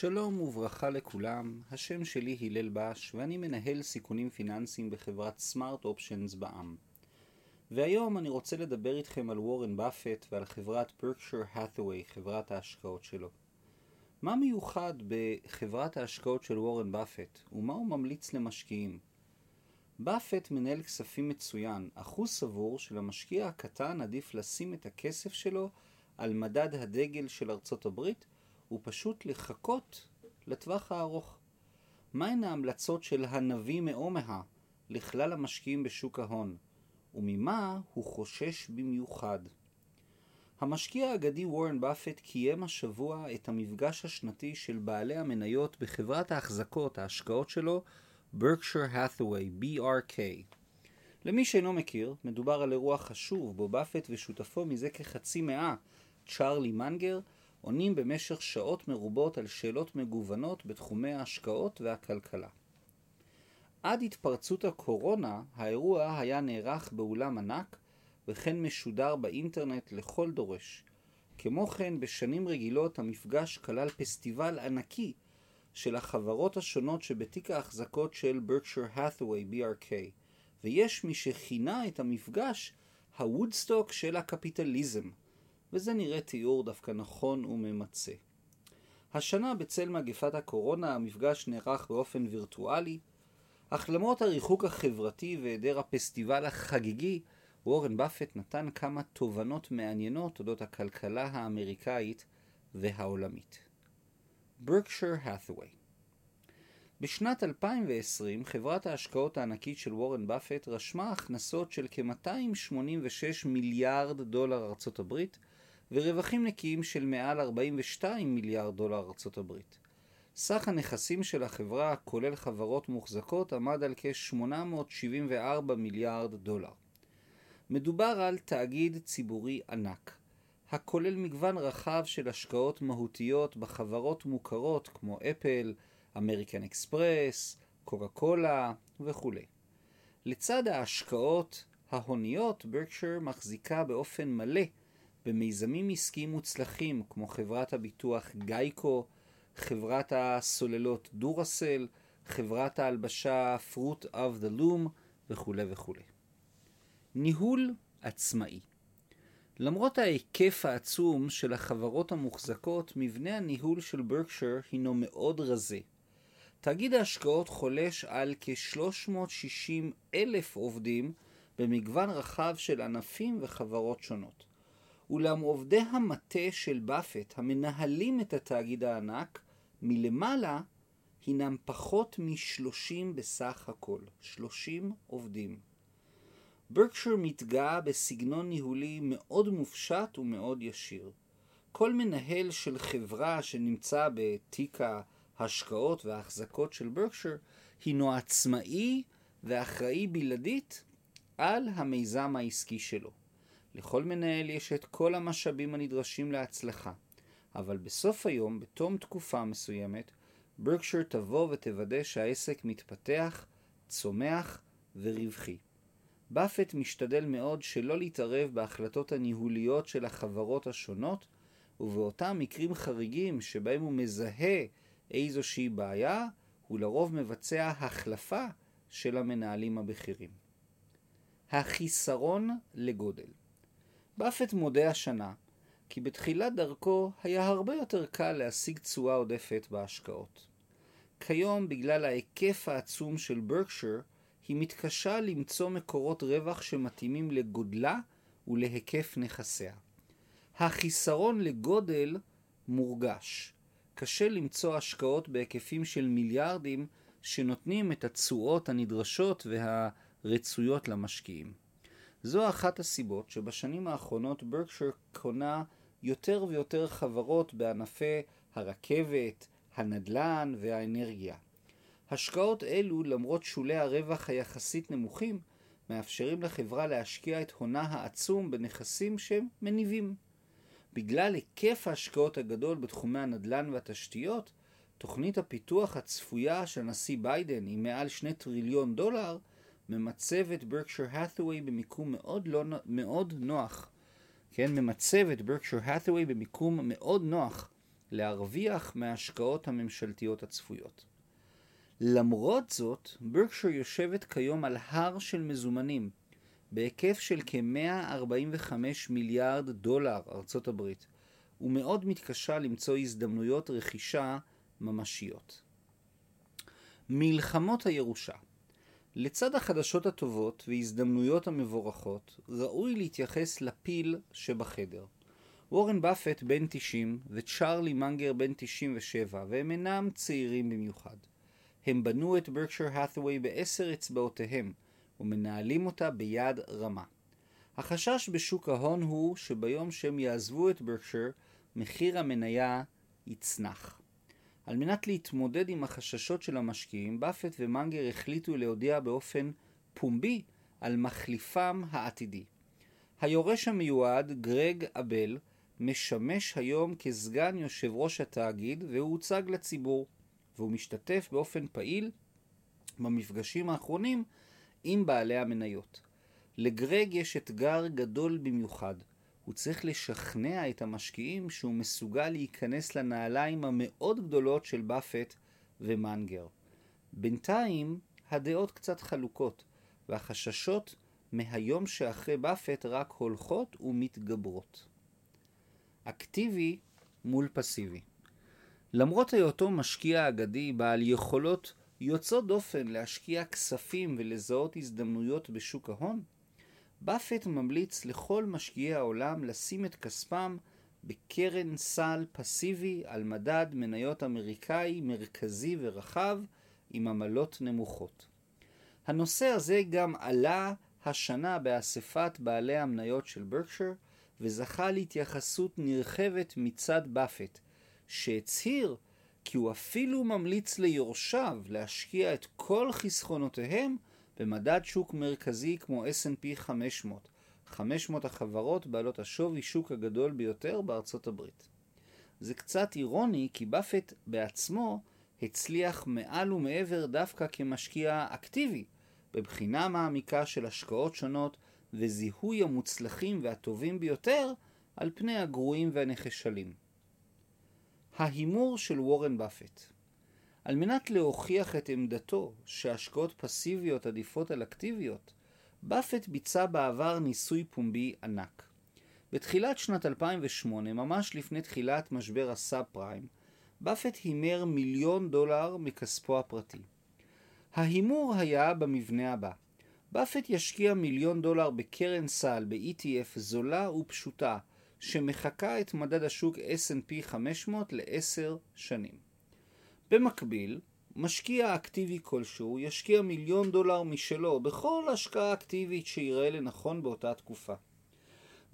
שלום וברכה לכולם, השם שלי הלל בש ואני מנהל סיכונים פיננסיים בחברת סמארט אופשנס בע"מ. והיום אני רוצה לדבר איתכם על וורן באפט ועל חברת ברקשר האת'ווי, חברת ההשקעות שלו. מה מיוחד בחברת ההשקעות של וורן באפט ומה הוא ממליץ למשקיעים? באפט מנהל כספים מצוין, אך הוא סבור שלמשקיע הקטן עדיף לשים את הכסף שלו על מדד הדגל של ארצות הברית הוא פשוט לחכות לטווח הארוך. מהן ההמלצות של הנביא מאומהה לכלל המשקיעים בשוק ההון, וממה הוא חושש במיוחד? המשקיע האגדי וורן באפט קיים השבוע את המפגש השנתי של בעלי המניות בחברת ההחזקות, ההשקעות שלו, ברקשר האת'ווי, BRK. למי שאינו מכיר, מדובר על אירוע חשוב בו באפט ושותפו מזה כחצי מאה, צ'ארלי מנגר, עונים במשך שעות מרובות על שאלות מגוונות בתחומי ההשקעות והכלכלה. עד התפרצות הקורונה, האירוע היה נערך באולם ענק וכן משודר באינטרנט לכל דורש. כמו כן, בשנים רגילות המפגש כלל פסטיבל ענקי של החברות השונות שבתיק ההחזקות של ברקשר האת'ווי BRK, ויש מי שכינה את המפגש הוודסטוק של הקפיטליזם. וזה נראה תיאור דווקא נכון וממצה. השנה בצל מגפת הקורונה המפגש נערך באופן וירטואלי, אך למרות הריחוק החברתי והיעדר הפסטיבל החגיגי, וורן באפט נתן כמה תובנות מעניינות אודות הכלכלה האמריקאית והעולמית. ברקשר האת'ווי בשנת 2020 חברת ההשקעות הענקית של וורן באפט רשמה הכנסות של כ-286 מיליארד דולר ארצות הברית ורווחים נקיים של מעל 42 מיליארד דולר ארצות הברית. סך הנכסים של החברה, כולל חברות מוחזקות, עמד על כ-874 מיליארד דולר. מדובר על תאגיד ציבורי ענק, הכולל מגוון רחב של השקעות מהותיות בחברות מוכרות כמו אפל, אמריקן אקספרס, קוקה קולה וכו'. לצד ההשקעות ההוניות, ברקשר מחזיקה באופן מלא במיזמים עסקיים מוצלחים כמו חברת הביטוח גייקו, חברת הסוללות דורסל, חברת ההלבשה Fruit of the Loom וכולי וכולי. ניהול עצמאי למרות ההיקף העצום של החברות המוחזקות, מבנה הניהול של ברקשר הינו מאוד רזה. תאגיד ההשקעות חולש על כ-360 אלף עובדים במגוון רחב של ענפים וחברות שונות. אולם עובדי המטה של באפט, המנהלים את התאגיד הענק, מלמעלה הינם פחות מ-30 בסך הכל. 30 עובדים. ברקשר מתגאה בסגנון ניהולי מאוד מופשט ומאוד ישיר. כל מנהל של חברה שנמצא בתיק ההשקעות וההחזקות של ברקשר הינו עצמאי ואחראי בלעדית על המיזם העסקי שלו. לכל מנהל יש את כל המשאבים הנדרשים להצלחה, אבל בסוף היום, בתום תקופה מסוימת, ברקשר תבוא ותוודא שהעסק מתפתח, צומח ורווחי. באפט משתדל מאוד שלא להתערב בהחלטות הניהוליות של החברות השונות, ובאותם מקרים חריגים שבהם הוא מזהה איזושהי בעיה, הוא לרוב מבצע החלפה של המנהלים הבכירים. החיסרון לגודל באפט מודה השנה כי בתחילת דרכו היה הרבה יותר קל להשיג תשואה עודפת בהשקעות. כיום, בגלל ההיקף העצום של ברקשר, היא מתקשה למצוא מקורות רווח שמתאימים לגודלה ולהיקף נכסיה. החיסרון לגודל מורגש. קשה למצוא השקעות בהיקפים של מיליארדים שנותנים את התשואות הנדרשות והרצויות למשקיעים. זו אחת הסיבות שבשנים האחרונות ברקשר קונה יותר ויותר חברות בענפי הרכבת, הנדל"ן והאנרגיה. השקעות אלו, למרות שולי הרווח היחסית נמוכים, מאפשרים לחברה להשקיע את הונה העצום בנכסים שהם מניבים. בגלל היקף ההשקעות הגדול בתחומי הנדל"ן והתשתיות, תוכנית הפיתוח הצפויה של הנשיא ביידן עם מעל שני טריליון דולר ממצב את ברקשר האת'ווי במיקום מאוד, לא, מאוד נוח. כן, ממצב את ברקשר האת'ווי במיקום מאוד נוח להרוויח מההשקעות הממשלתיות הצפויות. למרות זאת, ברקשר יושבת כיום על הר של מזומנים, בהיקף של כ-145 מיליארד דולר ארצות הברית, ומאוד מתקשה למצוא הזדמנויות רכישה ממשיות. מלחמות הירושה לצד החדשות הטובות והזדמנויות המבורכות, ראוי להתייחס לפיל שבחדר. וורן באפט בן 90 וצ'ארלי מנגר בן 97, והם אינם צעירים במיוחד. הם בנו את ברקשר האת'ווי בעשר אצבעותיהם, ומנהלים אותה ביד רמה. החשש בשוק ההון הוא שביום שהם יעזבו את ברקשר, מחיר המניה יצנח. על מנת להתמודד עם החששות של המשקיעים, באפט ומנגר החליטו להודיע באופן פומבי על מחליפם העתידי. היורש המיועד, גרג אבל, משמש היום כסגן יושב ראש התאגיד והוא הוצג לציבור, והוא משתתף באופן פעיל במפגשים האחרונים עם בעלי המניות. לגרג יש אתגר גדול במיוחד. הוא צריך לשכנע את המשקיעים שהוא מסוגל להיכנס לנעליים המאוד גדולות של באפט ומנגר. בינתיים הדעות קצת חלוקות, והחששות מהיום שאחרי באפט רק הולכות ומתגברות. אקטיבי מול פסיבי. למרות היותו משקיע אגדי בעל יכולות יוצאות דופן להשקיע כספים ולזהות הזדמנויות בשוק ההון, באפט ממליץ לכל משקיעי העולם לשים את כספם בקרן סל פסיבי על מדד מניות אמריקאי מרכזי ורחב עם עמלות נמוכות. הנושא הזה גם עלה השנה באספת בעלי המניות של ברקשר וזכה להתייחסות נרחבת מצד באפט, שהצהיר כי הוא אפילו ממליץ ליורשיו להשקיע את כל חסכונותיהם במדד שוק מרכזי כמו S&P 500, 500 החברות בעלות השווי שוק הגדול ביותר בארצות הברית. זה קצת אירוני כי באפט בעצמו הצליח מעל ומעבר דווקא כמשקיע אקטיבי, בבחינה מעמיקה של השקעות שונות וזיהוי המוצלחים והטובים ביותר על פני הגרועים והנחשלים. ההימור של וורן באפט על מנת להוכיח את עמדתו שהשקעות פסיביות עדיפות על אקטיביות, באפט ביצע בעבר ניסוי פומבי ענק. בתחילת שנת 2008, ממש לפני תחילת משבר הסאב פריים, באפט הימר מיליון דולר מכספו הפרטי. ההימור היה במבנה הבא באפט ישקיע מיליון דולר בקרן סל ב-ETF זולה ופשוטה, שמחקה את מדד השוק S&P 500 לעשר שנים. במקביל, משקיע אקטיבי כלשהו ישקיע מיליון דולר משלו בכל השקעה אקטיבית שיראה לנכון באותה תקופה.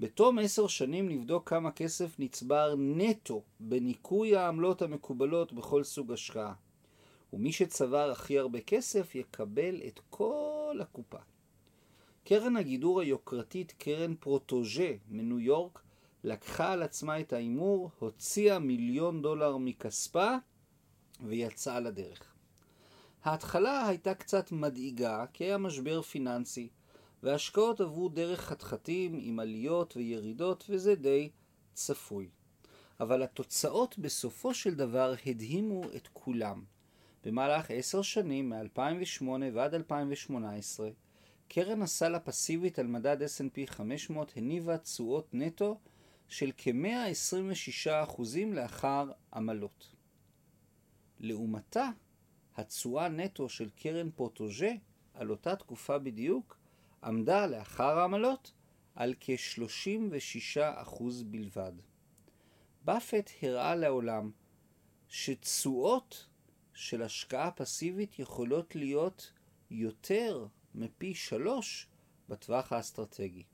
בתום עשר שנים נבדוק כמה כסף נצבר נטו בניכוי העמלות המקובלות בכל סוג השקעה. ומי שצבר הכי הרבה כסף יקבל את כל הקופה. קרן הגידור היוקרתית קרן פרוטוג'ה מניו יורק לקחה על עצמה את ההימור, הוציאה מיליון דולר מכספה ויצאה לדרך. ההתחלה הייתה קצת מדאיגה כי היה משבר פיננסי וההשקעות עברו דרך חתחתים עם עליות וירידות וזה די צפוי. אבל התוצאות בסופו של דבר הדהימו את כולם. במהלך עשר שנים, מ-2008 ועד 2018, קרן הסל הפסיבית על מדד S&P 500 הניבה תשואות נטו של כ-126% לאחר עמלות. לעומתה, התשואה נטו של קרן פורטוג'ה על אותה תקופה בדיוק עמדה לאחר העמלות על כ-36% בלבד. באפט הראה לעולם שתשואות של השקעה פסיבית יכולות להיות יותר מפי שלוש בטווח האסטרטגי.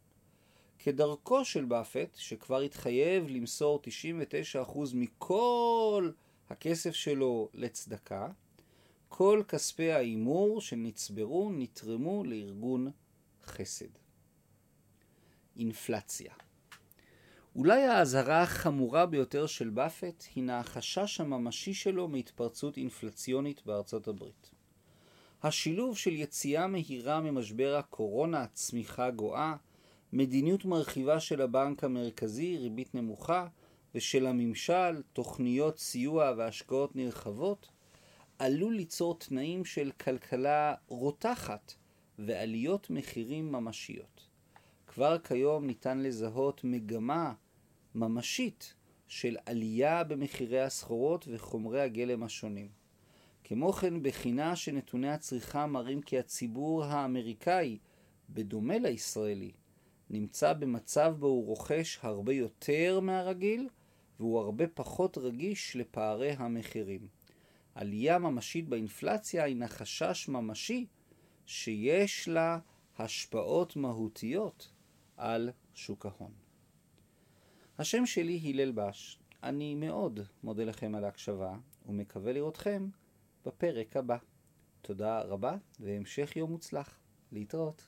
כדרכו של באפט, שכבר התחייב למסור 99% מכל הכסף שלו לצדקה, כל כספי ההימור שנצברו נתרמו לארגון חסד. אינפלציה אולי האזהרה החמורה ביותר של באפט הינה החשש הממשי שלו מהתפרצות אינפלציונית בארצות הברית. השילוב של יציאה מהירה ממשבר הקורונה, צמיחה גואה, מדיניות מרחיבה של הבנק המרכזי, ריבית נמוכה, ושל הממשל, תוכניות סיוע והשקעות נרחבות, עלול ליצור תנאים של כלכלה רותחת ועליות מחירים ממשיות. כבר כיום ניתן לזהות מגמה ממשית של עלייה במחירי הסחורות וחומרי הגלם השונים. כמו כן, בחינה שנתוני הצריכה מראים כי הציבור האמריקאי, בדומה לישראלי, נמצא במצב בו הוא רוכש הרבה יותר מהרגיל והוא הרבה פחות רגיש לפערי המחירים. עלייה ממשית באינפלציה הינה חשש ממשי שיש לה השפעות מהותיות על שוק ההון. השם שלי הלל בש. אני מאוד מודה לכם על ההקשבה ומקווה לראותכם בפרק הבא. תודה רבה והמשך יום מוצלח. להתראות.